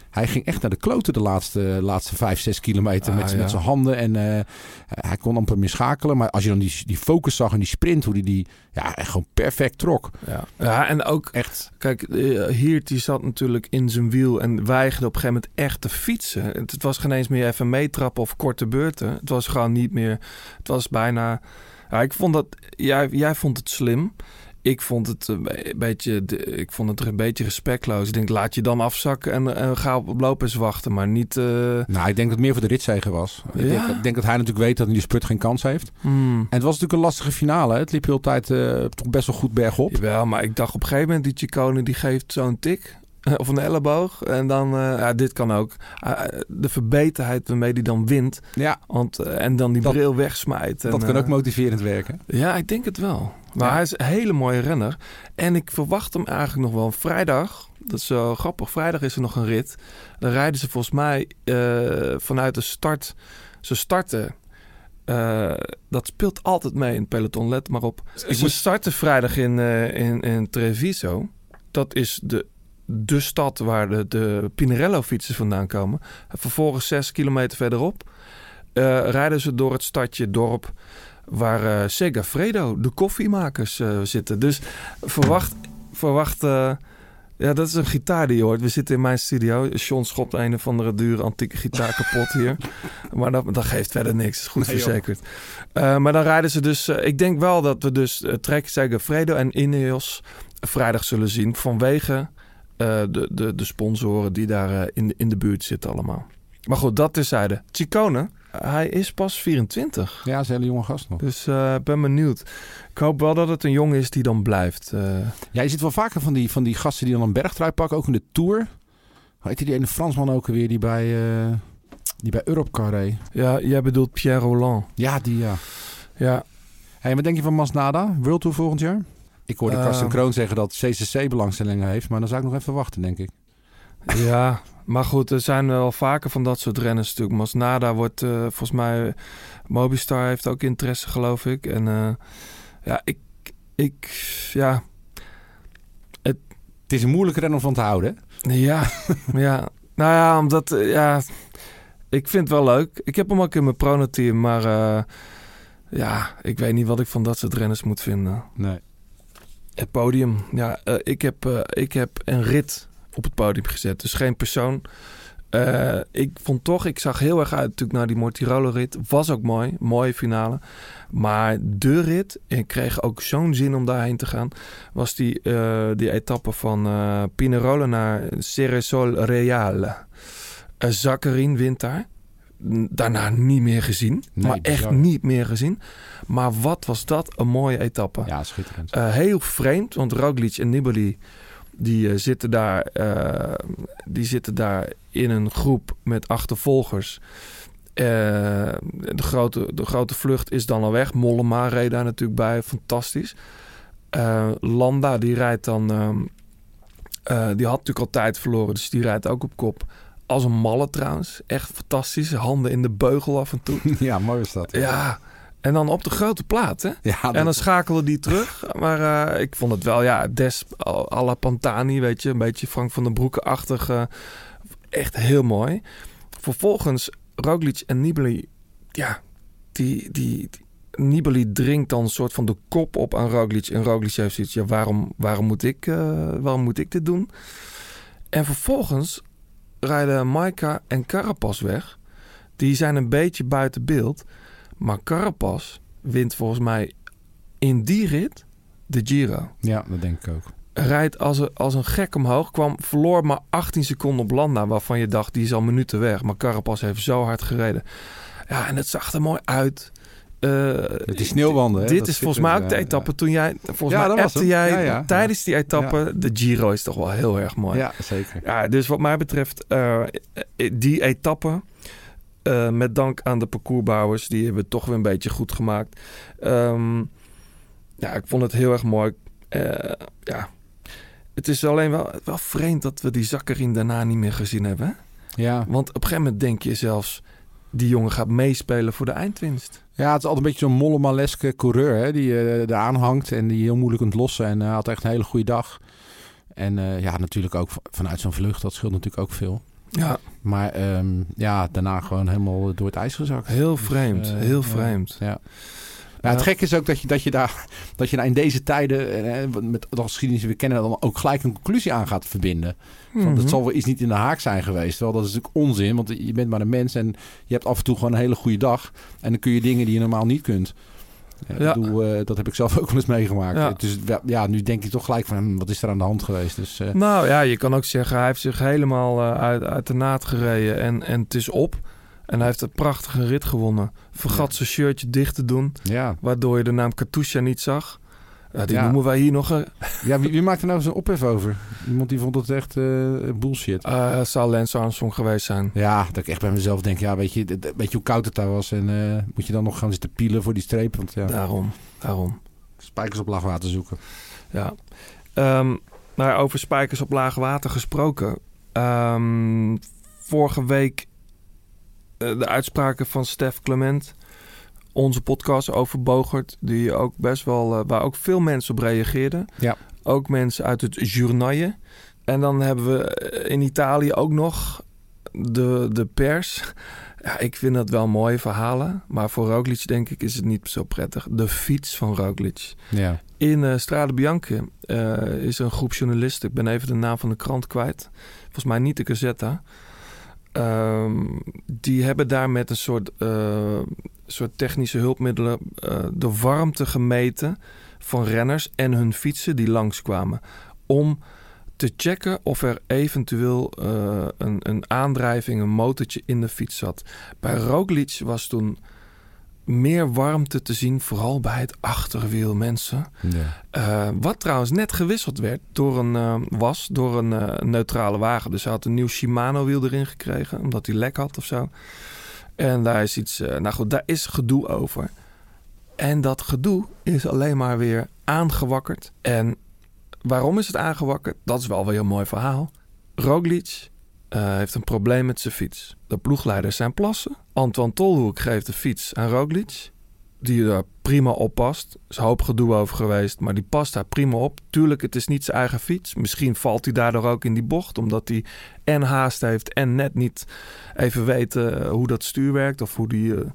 hij ging echt naar de kloten de laatste, laatste vijf, zes kilometer Ah, met, ja. met zijn handen. En hij kon amper meer schakelen. Maar als je dan die, die focus zag en die sprint, hoe hij die ja, echt gewoon perfect trok. Ja. ja, en ook, Echt. kijk, Hiert die zat natuurlijk in zijn wiel en weigerde op een gegeven moment echt te fietsen. Het, het was geen eens meer even meetrappen of korte beurten. Het was gewoon niet meer, het was bijna, Ja, ik vond dat, jij, jij vond het slim. Ik vond het een be- beetje, de- ik vond het een beetje respectloos. Ik denk, laat je dan afzakken en, en ga op Lopez wachten, maar niet... eh, Nou, ik denk dat het meer voor de ritzegen was. Ik, denk, ik denk dat hij natuurlijk weet dat hij die spurt geen kans heeft. hmm. En het was natuurlijk een lastige finale. hè. Het liep heel de tijd eh, toch best wel goed bergop. Jawel, maar ik dacht op een gegeven moment, die Chicone die geeft zo'n tik. Of een elleboog. En dan, eh, ja, dit kan ook. Eh, de verbeterheid waarmee die dan wint. Ja, Want, eh, en dan die Dat- bril wegsmijt. En, dat kan ook motiverend werken. Ja, ik denk het wel. Maar Ja. hij is een hele mooie renner. En ik verwacht hem eigenlijk nog wel vrijdag. Dat is zo grappig. Vrijdag is er nog een rit. Dan rijden ze volgens mij vanuit de start. Ze starten. dat speelt altijd mee in het peloton. Let maar op. Ze starten vrijdag in, in, in Treviso. Dat is de, de stad waar de, de Pinarello-fietsers vandaan komen. En vervolgens zes kilometer verderop eh, rijden ze door het stadje, dorp waar eh Segafredo, de koffiemakers, eh, zitten. Dus verwacht, verwacht ja, dat is een gitaar die je hoort. We zitten in mijn studio. John schopt een of andere dure antieke gitaar kapot hier. Maar dat, dat geeft verder niks. goed Nee, verzekerd. Maar dan rijden ze dus... ik denk wel dat we dus uh, Trek, Segafredo en Ineos vrijdag zullen zien. Vanwege de, de, de sponsoren die daar eh, in, de, in de buurt zitten allemaal. Maar goed, dat terzijde. Chicone, hij is pas 24. Ja, hij is een hele jonge gast nog. Dus eh, ik ben benieuwd. Ik hoop wel dat het een jongen is die dan blijft. eh. Ja, je ziet wel vaker van die, van die gasten die dan een bergtrui pakken, ook in de Tour. Heet die ene Fransman ook weer die bij, eh die bij Europcar reed? ja, jij bedoelt Pierre Roland. Ja, die ja. Ja, Hey, wat denk je van Masnada? World Tour volgend jaar? Ik hoorde Eh. Karsten Kroon zeggen dat CCC belangstellingen heeft, maar dan zou ik nog even wachten, denk ik. ja, maar goed, er zijn wel vaker van dat soort renners natuurlijk. Masnada wordt eh, volgens mij... Mobistar heeft ook interesse, geloof ik. En eh, ja, ik... ik ja, Het is een moeilijke renner om van te houden. hè? Ja, ja. Nou ja, omdat... ja, ik vind het wel leuk. Ik heb hem ook in mijn pronoteam, maar... ja, ik weet niet wat ik van dat soort renners moet vinden. Nee. Het podium. Ja, eh, ik, heb, eh, ik heb een rit op het podium gezet. Dus geen persoon. Eh, ik vond toch, ik zag heel erg uit natuurlijk naar die Mortirolo-rit. Was ook mooi, mooie finale. Maar de rit, en ik kreeg ook zo'n zin om daarheen te gaan, was die, die etappe van Pinerolo naar Ceresol Reale. Zakkerin wint daar. Daarna niet meer gezien. Nee, maar echt niet meer gezien. Maar wat was dat een mooie etappe. Ja, schitterend. Eh, heel vreemd, want Roglic en Nibali die, eh, zitten daar, eh, die zitten daar in een groep met achtervolgers. De, grote, de grote vlucht is dan al weg. Mollema reed daar natuurlijk bij, fantastisch. Landa die rijdt dan, ehm, eh, die had natuurlijk al tijd verloren, dus die rijdt ook op kop. Als een malle trouwens, echt fantastisch. Handen in de beugel af en toe. ja, mooi is dat. ja, en dan op de grote plaat, hè? Ja, En dan schakelen die terug. Maar eh, ik vond het wel, ja, Des à la Pantani, weet je. Een beetje Frank van den Broeke-achtig. eh, echt heel mooi. Vervolgens Roglic en Nibali. Ja, die, die, die- Nibali dringt dan een soort van de kop op aan Roglic. En Roglic heeft zoiets, ja, waarom, waarom, moet ik, eh, waarom moet ik dit doen? En vervolgens rijden Maika en Carapaz weg. Die zijn een beetje buiten beeld. Maar Carapaz wint volgens mij in die rit de Giro. Ja, dat denk ik ook. Rijdt als een, als een gek omhoog. Kwam, verloor maar 18 seconden op Landa. Waarvan je dacht, die is al minuten weg. Maar Carapaz heeft zo hard gereden. Ja, en het zag er mooi uit. Eh, die sneeuwwanden. dit is volgens mij ook de etappe toen jij... Volgens mij appte jij tijdens die etappe... De Giro is toch wel heel erg mooi. Ja, zeker. Ja, dus wat mij betreft, eh, die etappe, eh, met dank aan de parcoursbouwers, die hebben het toch weer een beetje goed gemaakt. Ehm, ja, ik vond het heel erg mooi. Ja, het is alleen wel, wel vreemd dat we die Zakkerin daarna niet meer gezien hebben. Ja. Want op een gegeven moment denk je zelfs, die jongen gaat meespelen voor de eindwinst. ja, het is altijd een beetje zo'n mollema-leske coureur hè, die eh er aanhangt en die heel moeilijk kunt lossen. En hij had echt een hele goede dag. En eh, ja, natuurlijk ook vanuit zo'n vlucht, dat scheelt natuurlijk ook veel. Ja, Maar ehm, ja, daarna gewoon helemaal door het ijs gezakt. heel Dus, vreemd, eh, heel ja. vreemd. Ja. Maar het gekke is ook dat je, dat je daar dat je daar in deze tijden, eh, met de geschiedenis die we kennen, dan ook gelijk een conclusie aan gaat verbinden. Mhm. Dat zal wel iets niet in de haak zijn geweest. Terwijl dat is natuurlijk onzin, want je bent maar een mens en je hebt af en toe gewoon een hele goede dag. En dan kun je dingen die je normaal niet kunt. Ja, Ja. Ik bedoel, eh, dat heb ik zelf ook wel eens meegemaakt. Ja. Dus ja, nu denk je toch gelijk van, hm, wat is er aan de hand geweest? Dus eh, Nou ja, je kan ook zeggen, hij heeft zich helemaal eh, uit, uit de naad gereden en, en het is op. En hij heeft een prachtige rit gewonnen. Vergat zijn shirtje dicht te doen, ja. waardoor je de naam Katusha niet zag. Ja, die noemen wij hier nog een... ja wie, wie maakt er nou eens een ophef over? Iemand die vond het echt eh, bullshit. eh zou Lance Armstrong geweest zijn. Ja, dat ik echt bij mezelf denk, ja, weet je, weet je hoe koud het daar was? En eh, moet je dan nog gaan zitten pielen voor die streep? Want ja, Daarom, daarom. spijkers op laag water zoeken. Ja. Ehm, nou, over spijkers op laag water gesproken. Ehm, vorige week de uitspraken van Stef Clement. Onze podcast over Bogert. Die ook best wel, eh, waar ook veel mensen op reageerden. Ja. Ook mensen uit het journaille. En dan hebben we eh, in Italië ook nog de, de pers. Ja, ik vind dat wel mooie verhalen. Maar voor Roglic denk ik is het niet zo prettig. De fiets van Roglic. Ja. In eh Strade Bianche eh, is een groep journalisten. Ik ben even de naam van de krant kwijt. Volgens mij niet de Gazzetta. Ehm, die hebben daar met een soort, eh, soort technische hulpmiddelen eh, de warmte gemeten van renners en hun fietsen die langskwamen. Om te checken of er eventueel eh, een, een aandrijving, een motortje in de fiets zat. Bij Roglic was toen meer warmte te zien, vooral bij het achterwiel mensen. ja. Eh, wat trouwens net gewisseld werd door een, eh, was door een eh, neutrale wagen. Dus hij had een nieuw Shimano wiel erin gekregen, omdat hij lek had of zo. En daar is iets, nou goed, daar is gedoe over. En dat gedoe is alleen maar weer aangewakkerd. En waarom is het aangewakkerd? Dat is wel weer een mooi verhaal. Roglic eh, heeft een probleem met zijn fiets. De ploegleiders zijn plassen. Antoine Tolhoek geeft de fiets aan Roglic die er prima op past. Er is hoop gedoe over geweest, maar die past daar prima op. Tuurlijk, het is niet zijn eigen fiets. Misschien valt hij daardoor ook in die bocht, omdat hij en haast heeft en net niet even weet eh, hoe dat stuur werkt of hoe die. eh,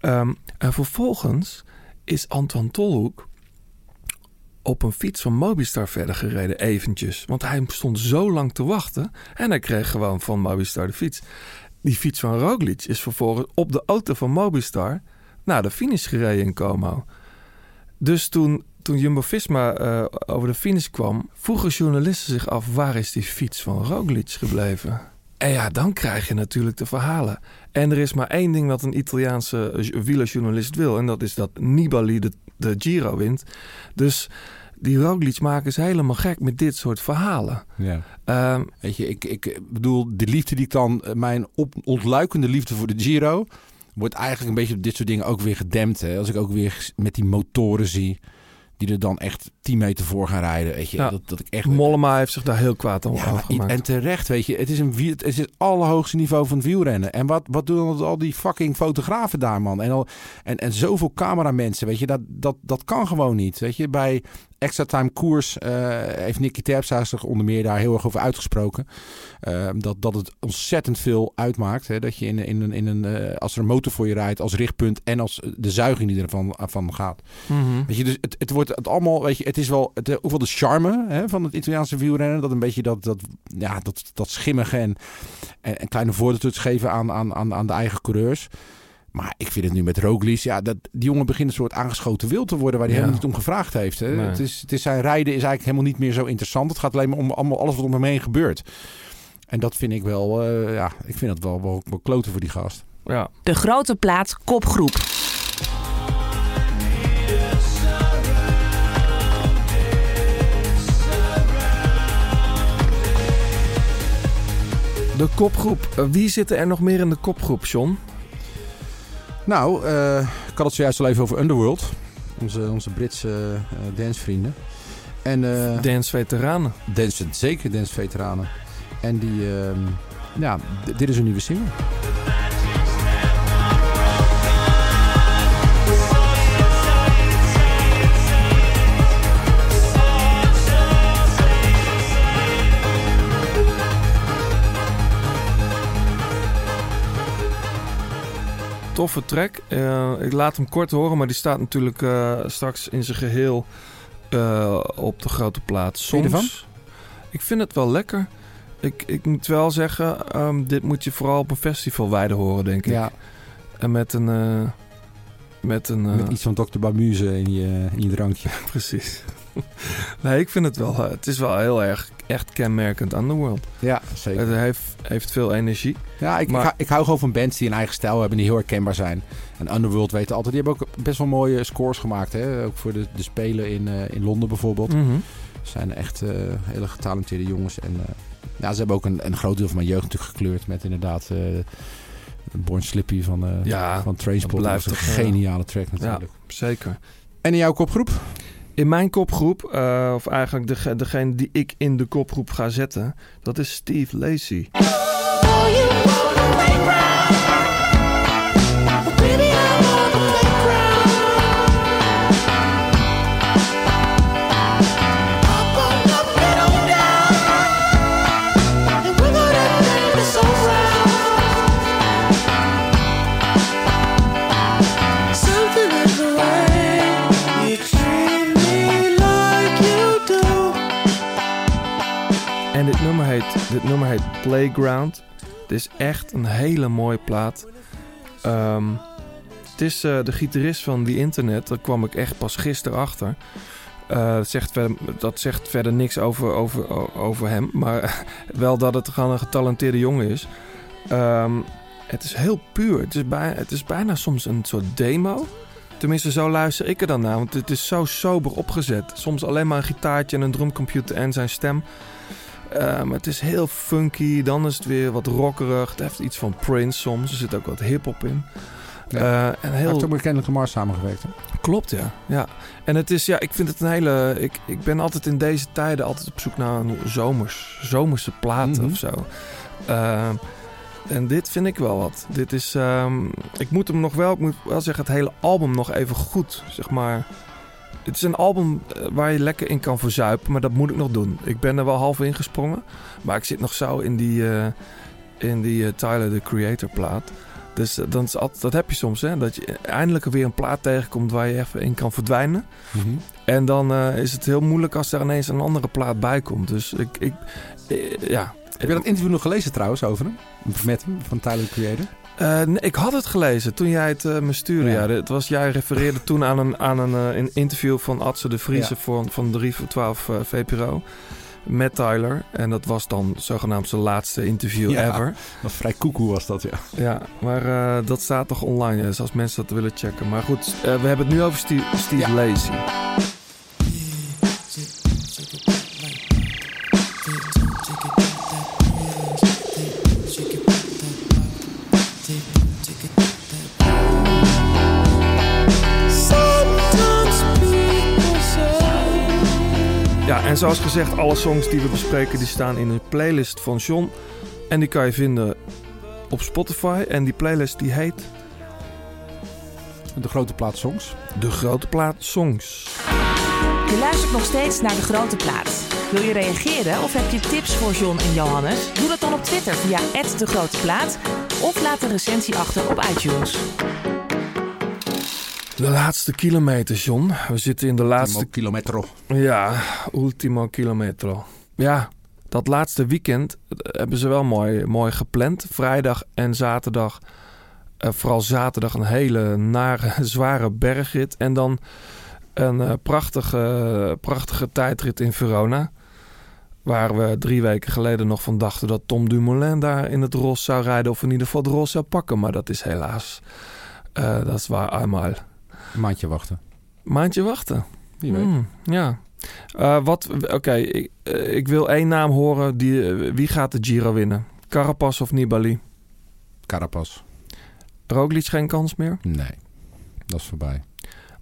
ehm, en vervolgens is Anton Tolhoek op een fiets van Mobistar verder gereden, eventjes. Want hij stond zo lang te wachten en hij kreeg gewoon van Mobistar de fiets. Die fiets van Roglic is vervolgens op de auto van Mobistar naar de finish gereden in Como. Dus toen, toen Jumbo-Visma eh, over de finish kwam... vroegen journalisten zich af... waar is die fiets van Roglic gebleven? En ja, dan krijg je natuurlijk de verhalen. En er is maar één ding wat een Italiaanse eh, wielerjournalist wil... en dat is dat Nibali de, de Giro wint. Dus die Roglic maken is helemaal gek met dit soort verhalen. ja. Ehm, Weet je, ik, ik bedoel, de liefde die ik dan, eh, mijn op, ontluikende liefde voor de Giro, wordt eigenlijk een beetje op dit soort dingen ook weer gedempt. Hè? Als ik ook weer met die motoren zie, die er dan echt 10 meter voor gaan rijden. Weet je, Ja. dat, dat ik echt... Mollema heeft zich daar heel kwaad om Ja, afgemaakt. en terecht, weet je. Het is, een, wiel- het is het allerhoogste niveau van het wielrennen. En wat, wat doen al die fucking fotografen daar, man? En, al, en, en zoveel cameramensen, weet je. Dat, dat, dat kan gewoon niet, weet je. Bij Extra Time Koers eh, heeft Nicky Terpstra zich onder meer daar heel erg over uitgesproken. Eh, dat, dat het ontzettend veel uitmaakt. Hè? Dat je in, in, een- in een, eh, als er een motor voor je rijdt als richtpunt en als de zuiging die ervan van gaat. Mhm. Weet je, dus het, het wordt het allemaal, weet je, het is wel, het, ook wel de charme hè, van het Italiaanse wielrennen. Dat een beetje dat, dat, ja, dat, dat schimmige en, en, en kleine voordeeltjes geven aan, aan, aan, aan de eigen coureurs. Maar ik vind het nu met Roglic, ja, dat, die jongen begint een soort aangeschoten wild te worden waar hij Ja. helemaal niet om gevraagd heeft. Hè. Nee. Het, is, het is zijn rijden is eigenlijk helemaal niet meer zo interessant. Het gaat alleen maar om allemaal, alles wat om hem heen gebeurt. En dat vind ik wel, eh, ja, ik vind dat wel, wel, wel kloten voor die gast. Ja. De grote plaat kopgroep. De kopgroep. Wie zit er nog meer in de kopgroep, John? Nou, eh, ik had het zojuist al even over Underworld. Onze, onze Britse eh dancevrienden. En, eh Dance-veteranen. dance, zeker danceveteranen. En die, ehm, ja, dit is een nieuwe single. Toffe track. Eh, ik laat hem kort horen, maar die staat natuurlijk eh, straks in zijn geheel eh, op de grote plaat. Soms. Ik vind het wel lekker. Ik, ik moet wel zeggen, ehm, dit moet je vooral op een festival wijden horen, denk ik. Ja, En met een, eh, Met een... eh, Met iets van Dr. Bamuse in je, in je drankje. Precies. nee, ik vind het wel... eh, het is wel heel erg echt kenmerkend Underworld. Ja, zeker. Het heeft, heeft veel energie. Ja, ik, Maar- ik, hou, ik hou gewoon van bands die een eigen stijl hebben die heel herkenbaar zijn. En Underworld weten altijd, die hebben ook best wel mooie scores gemaakt. Hè? Ook voor de, de Spelen in, eh, in Londen bijvoorbeeld. Mhm. zijn echt eh, hele getalenteerde jongens. En ja, ze hebben ook een, een groot deel van mijn jeugd natuurlijk gekleurd met inderdaad Born Slippy van, eh Ja, van Trainspot. dat blijft een geniale track natuurlijk. zeker. En in jouw kopgroep? In mijn kopgroep, eh, of eigenlijk dege- degene die ik in de kopgroep ga zetten, dat is Steve Lacey. Dit nummer heet, Playground. Het is echt een hele mooie plaat. Ehm, het is eh, de gitarist van The Internet. Daar kwam ik echt pas gisteren achter. Eh, dat, zegt verder, dat zegt verder niks over, over, over hem. Maar wel dat het gewoon een getalenteerde jongen is. Ehm, het is heel puur. Het is, het is bijna soms een soort demo. Tenminste, zo luister ik er dan naar. Want het is zo sober opgezet. Soms alleen maar een gitaartje en een drumcomputer en zijn stem. Maar het is heel funky. Dan is het weer wat rockerig. Het heeft iets van Prince soms. Er zit ook wat hip-hop in. Ja. Eh, en Hij heel... heeft ook met Kendrick Lamar samengewerkt. Hè? Klopt, ja. ja. En het is, ja, ik vind het een hele. Ik, ik ben altijd in deze tijden altijd op zoek naar een zomers, zomerse platen Mhm. of zo. Eh, en dit vind ik wel wat. Dit is. ehm, ik moet hem nog wel, ik moet wel zeggen, het hele album nog even goed, zeg maar. Het is een album eh, waar je lekker in kan verzuipen, maar dat moet ik nog doen. Ik ben er wel half ingesprongen, maar ik zit nog zo in die, eh, in die eh, Tyler the Creator plaat. Dus dan is altijd, dat heb je soms, hè? Dat je eindelijk weer een plaat tegenkomt waar je even in kan verdwijnen. En dan is het heel moeilijk als er ineens een andere plaat bij komt. Dus ik, ik ja. Heb je dat interview nog gelezen trouwens over hem? Met hem, van Tyler the Creator? Eh, nee, ik had het gelezen toen jij het eh, me stuurde. Ja. Ja. Het was, jij refereerde toen aan een, aan een, eh, een interview van Adse de Vriese Ja. van, van 3 voor 12 eh, VPRO. Met Tyler. En dat was dan zogenaamd zijn laatste interview Ja. ever. Dat vrij koekoe was dat, ja. Ja, maar dat staat toch online. Dus als mensen dat willen checken. Maar goed, we hebben het nu over Steve, Steve Ja. En zoals gezegd, alle songs die we bespreken die staan in een playlist van John. En die kan je vinden op Spotify. En die playlist die heet De grote plaat songs. De Grote Plaat Songs. Je luistert nog steeds naar De Grote Plaat. Wil je reageren of heb je tips voor John en Johannes? Doe dat dan op Twitter via De Grote Plaat of laat een recensie achter op iTunes. De laatste kilometer, John. We zitten in de laatste... kilometro. Ja, ultimo kilometro. Ja, dat laatste weekend eh, hebben ze wel mooi, mooi gepland. Vrijdag en zaterdag. eh, vooral zaterdag een hele nare, zware bergrit. En dan een eh, prachtige, prachtige tijdrit in Verona. Waar we drie weken geleden nog van dachten dat Tom Dumoulin daar in het ros zou rijden. Of in ieder geval het ros zou pakken. Maar dat is helaas. dat is waar eenmaal. Een maandje wachten. Maandje wachten. Wie weet. Hmm, ja. Eh, wat, oké, ik, eh, ik wil één naam horen. Die, eh, wie gaat de Giro winnen? Carapaz of Nibali? Carapaz. Roglic geen kans meer? Nee. Dat is voorbij.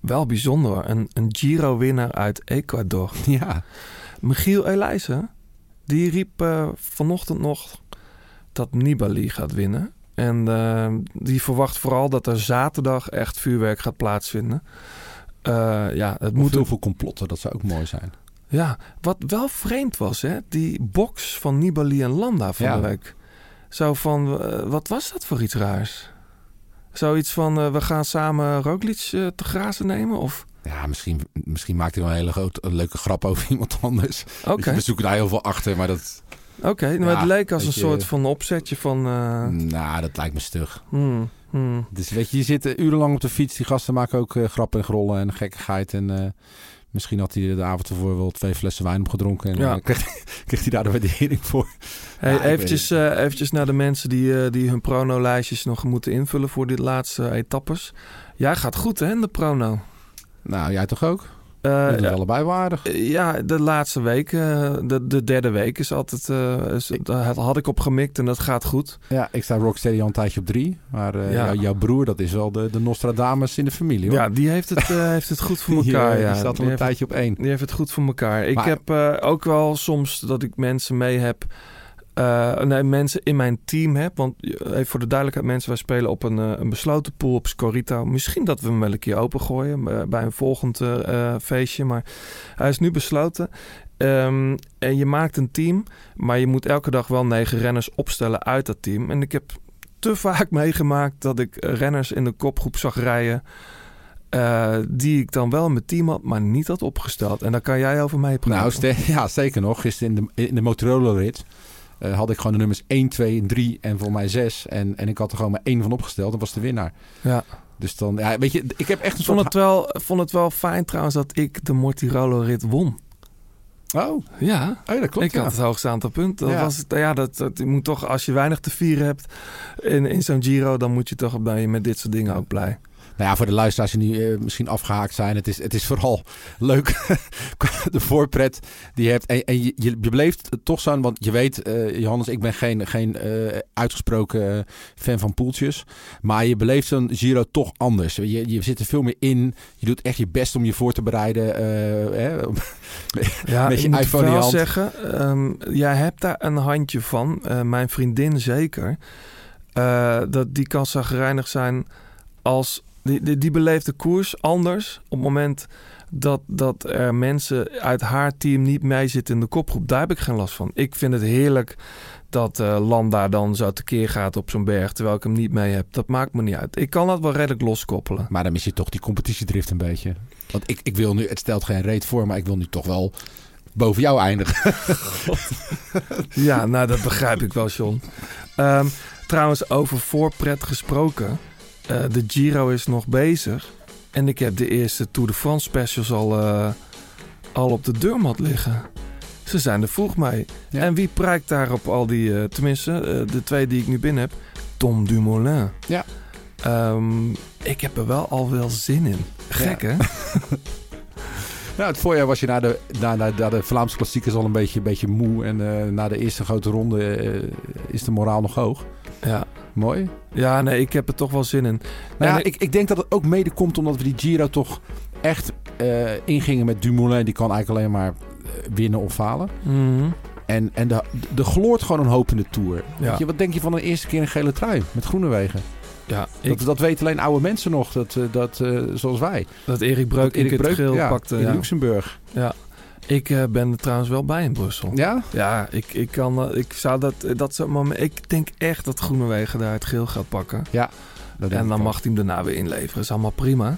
Wel bijzonder. Een, een Giro-winnaar uit Ecuador. Ja. Michiel Elijzen, die riep vanochtend nog dat Nibali gaat winnen. En eh, die verwacht vooral dat er zaterdag echt vuurwerk gaat plaatsvinden. Eh, ja, het Moet moet heel veel complotten, dat zou ook mooi zijn. Ja, wat wel vreemd was, hè? Die box van Nibali en Landa van Ja. de week. Zo van, eh, wat was dat voor iets raars? Zoiets van, eh, we gaan samen Roglic te grazen nemen? Of, Ja, misschien, misschien maakt hij wel een hele grote, leuke grap over iemand anders. oké. We zoeken daar heel veel achter, maar dat... Oké, maar Ja, het leek als een je- soort van opzetje van... eh, Nou, dat lijkt me stug. hmm, hmm. Dus weet je, je zit eh, urenlang op de fiets. Die gasten maken ook eh, grappen en grollen en gekkigheid. En misschien had hij de avond ervoor wel twee flessen wijn opgedronken. En Ja. kreeg, kreeg hij daar de waardering voor. Hey, Ja, eventjes, eventjes naar de mensen die, die hun prono-lijstjes nog moeten invullen voor dit laatste etappes. Jij gaat goed hè, in de prono. Nou, jij toch ook? Eh, Dat is ja, allebei waardig. ja, de laatste week, eh, de, de derde week is altijd, eh, is- daar had ik op gemikt en dat gaat goed. Ja, ik sta Rocksteady al een tijdje op drie. Maar eh, Ja. jou- jouw broer, dat is wel de, de Nostradamus in de familie hoor. Ja, die heeft het, eh, heeft het goed voor elkaar. eh, ja. die staat al een tijdje op één. Die heeft het goed voor elkaar. Ik heb eh, ook wel soms dat ik mensen mee heb. Eh, nee, mensen in mijn team heb. Want eh, even voor de duidelijkheid, mensen, wij spelen op een, eh, een besloten pool op Scorito. Misschien dat we hem wel een keer opengooien bij een volgend feestje. Maar hij is nu besloten. Ehm, en je maakt een team, maar je moet elke dag wel negen renners opstellen uit dat team. En ik heb te vaak meegemaakt dat ik renners in de kopgroep zag rijden. die ik dan wel in mijn team had, maar niet had opgesteld. En daar kan jij over mij praten. Nou, ja, zeker nog. Gisteren in de, in de Motorola-rit eh, had ik gewoon de nummers 1, 2 en 3 en voor mij 6. En, en ik had er gewoon maar één van opgesteld. Dat was de winnaar. ja. Dus dan, ja, weet je, ik heb echt een Ik vond het, wel, vond het wel fijn trouwens dat ik de Mortirolo-rit won. Oh, Ja, oh, dat klopt. ik ja. had het hoogste aantal punten. Dat Ja. was ja, dat, dat, je moet toch, als je weinig te vieren hebt in, in zo'n Giro, dan moet je toch je met dit soort dingen ook blij. Nou ja, voor de luisteraars die nu eh, misschien afgehaakt zijn. Het is, het is vooral leuk. de voorpret die je hebt. En, en je, je, het toch zo. Want je weet, eh, Johannes, ik ben geen, geen eh, uitgesproken fan van poeltjes. Maar je beleeft zo'n Giro toch anders. Je, je zit er veel meer in. Je doet echt je best om je voor te bereiden. eh, hè, Ja, Met je ik moet iPhone je wel zeggen, ehm, jij hebt daar een handje van. Mijn vriendin zeker. Dat die kan zagrijnig zijn als... Die, die, die beleeft de koers anders op het moment dat, dat er mensen uit haar team niet mee zitten in de kopgroep. Daar heb ik geen last van. Ik vind het heerlijk dat eh Landa dan zo tekeer gaat op zo'n berg... terwijl ik hem niet mee heb. Dat maakt me niet uit. Ik kan dat wel redelijk loskoppelen. maar dan mis je toch die competitiedrift een beetje. Want ik, ik wil nu, het stelt geen reet voor, maar ik wil nu toch wel boven jou eindigen. Ja, nou dat begrijp ik wel, John. Ehm, trouwens, over voorpret gesproken. Eh, de Giro is nog bezig. En ik heb de eerste Tour de France specials al, eh, al op de deurmat liggen. Ze zijn er vroeg mee. Ja. En wie prijkt daar op al die... eh, tenminste, de twee die ik nu binnen heb. Tom Dumoulin. Ja. Ehm, ik heb er wel al wel zin in. Gek, hè? Nou, het voorjaar was je na de, na, na, na de Vlaamse klassiekers al een beetje, een beetje moe. En na de eerste grote ronde is de moraal nog hoog. Ja. Mooi. ja, nee, ik heb er toch wel zin in. Nou ja, ik, ik denk dat het ook mede komt omdat we die Giro toch echt eh, ingingen met Dumoulin. Die kan eigenlijk alleen maar eh, winnen of falen. Mhm. En, en de, de gloort gewoon een hoop in de Tour. Ja. Weet je, wat denk je van een eerste keer een gele trui met Groenewegen? Ja, ik, Dat, dat weten alleen oude mensen nog, dat, eh, dat, zoals wij. dat Erik Breuk Erik het Breuk, geel ja, pakte. in ja. Luxemburg. Ik eh, ben er trouwens wel bij in Brussel. Ja, Ja? ik, ik, kan, eh, ik zou dat, dat soort moment. Ik denk echt dat Groenewegen daar het geel gaat pakken. Dat denk en dan mag hij hem daarna weer inleveren. Is allemaal prima.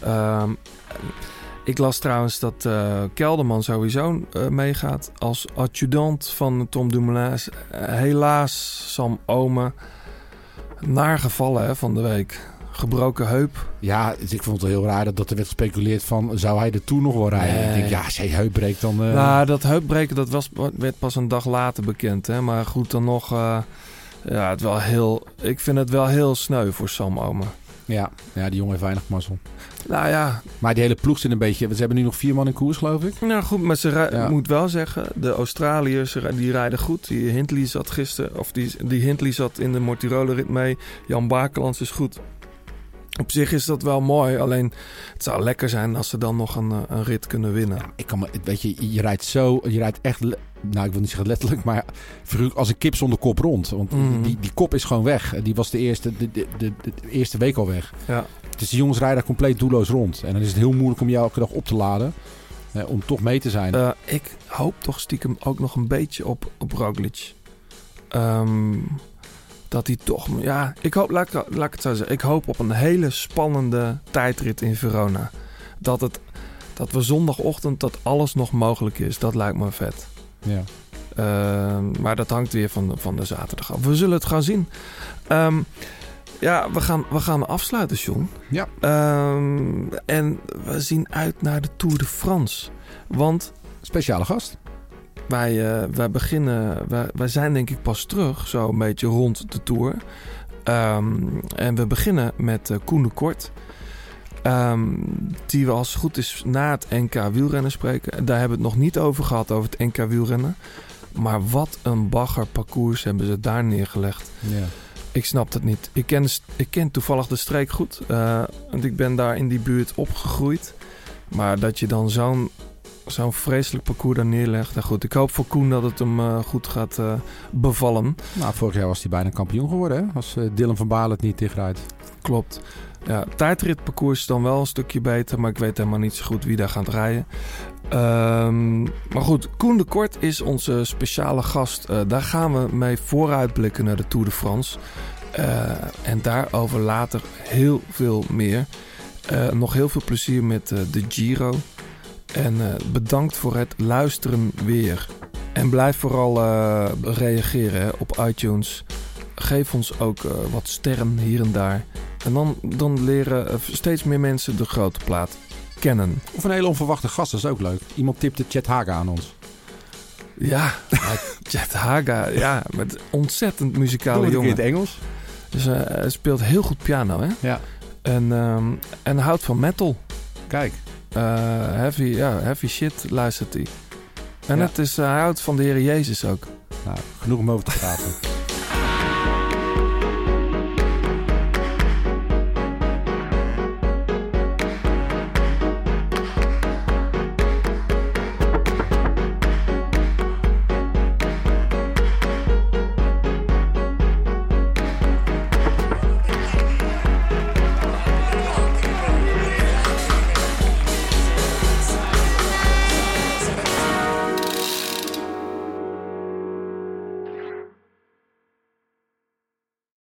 Ehm, ik las trouwens dat eh, Kelderman sowieso eh, meegaat als adjudant van Tom Dumoulin. Eh, helaas Sam Omen naar gevallen hè, van de week. Gebroken heup. Ja, dus ik vond het heel raar dat, dat er werd gespeculeerd van... zou hij de Tour nog wel rijden? Nee. Ik denk, ja, als hij heup breekt dan... eh, Nou, dat heupbreken dat was, werd pas een dag later bekend. Hè? Maar goed, dan nog. eh, ja, het wel heel, ik vind het wel heel sneu voor Sam Omen. ja, ja, die jongen heeft weinig mazzel. Nou ja, Maar die hele ploeg zit een beetje... Ze hebben nu nog vier man in koers, geloof ik. nou goed, maar ze Ja. moet wel zeggen, de Australiërs die rijden goed. Die Hindley zat gisteren, of die, die Hindley zat in de Mortirolo rit mee. Jan Bakelands is goed. Op zich is dat wel mooi, alleen het zou lekker zijn als ze dan nog een, eh, een rit kunnen winnen. Ja, ik kan me, weet je, je rijdt zo... Je rijdt echt... Nou, ik wil niet zeggen letterlijk, maar... als een kip zonder kop rond. Want Mhm. die, die kop is gewoon weg. Die was de eerste, de, de, de, de eerste week al weg. Ja. Dus die jongens rijden daar compleet doelloos rond. En dan is het heel moeilijk om jou elke dag op te laden. eh, om toch mee te zijn. Eh, ik hoop toch stiekem ook nog een beetje op, op Roglic. Ehm, dat hij toch... Ja, ik hoop, laat, ik- laat ik het zo zeggen. Ik hoop op een hele spannende tijdrit in Verona. Dat, het, dat we zondagochtend dat alles nog mogelijk is. Dat lijkt me vet. ja. Ehm, maar dat hangt weer van de, van de zaterdag af. We zullen het gaan zien. Ehm, ja, we gaan, we gaan afsluiten, John. Ja. Ehm, en we zien uit naar de Tour de France. Want Speciale gast. Wij, eh, wij beginnen, wij, wij zijn denk ik pas terug, zo een beetje rond de Tour. Ehm, en we beginnen met eh, Koen de Kort. Ehm, die we als het goed is na het NK wielrennen spreken. Daar hebben we het nog niet over gehad, over het NK wielrennen. Maar wat een bagger parcours hebben ze daar neergelegd. Ja. Ik snap het niet. Ik ken, ik ken toevallig de streek goed. eh, want ik ben daar in die buurt opgegroeid. Maar dat je dan zo'n zo'n vreselijk parcours daar neerlegt. Nou goed, ik hoop voor Koen dat het hem eh, goed gaat eh, bevallen. Nou, vorig jaar was hij bijna kampioen geworden, hè? Als eh, Dylan van Baal het niet dichtrijdt. Klopt. Ja, tijdritparcours is dan wel een stukje beter, maar ik weet helemaal niet zo goed wie daar gaat rijden. Ehm, maar goed, Koen de Kort is onze speciale gast. Daar gaan we mee vooruitblikken naar de Tour de France. En daarover later heel veel meer. Nog heel veel plezier met de Giro. En eh, bedankt voor het luisteren weer. En blijf vooral eh, reageren hè, op iTunes. Geef ons ook eh, wat sterren hier en daar. En dan, dan leren steeds meer mensen de grote plaat kennen. Of een hele onverwachte gast, dat is ook leuk. Iemand tipte Chet Haga aan ons. Ja, Chet Haga, ja, met ontzettend muzikale keer in jongen. het Engels. Dus eh, hij speelt heel goed piano, hè? Ja. En, ehm, en houdt van metal. Kijk. Eh, heavy, ja, heavy shit luistert hij. En Ja. het is, eh, hij houdt van de Heer Jezus ook. Nou, genoeg om over te praten.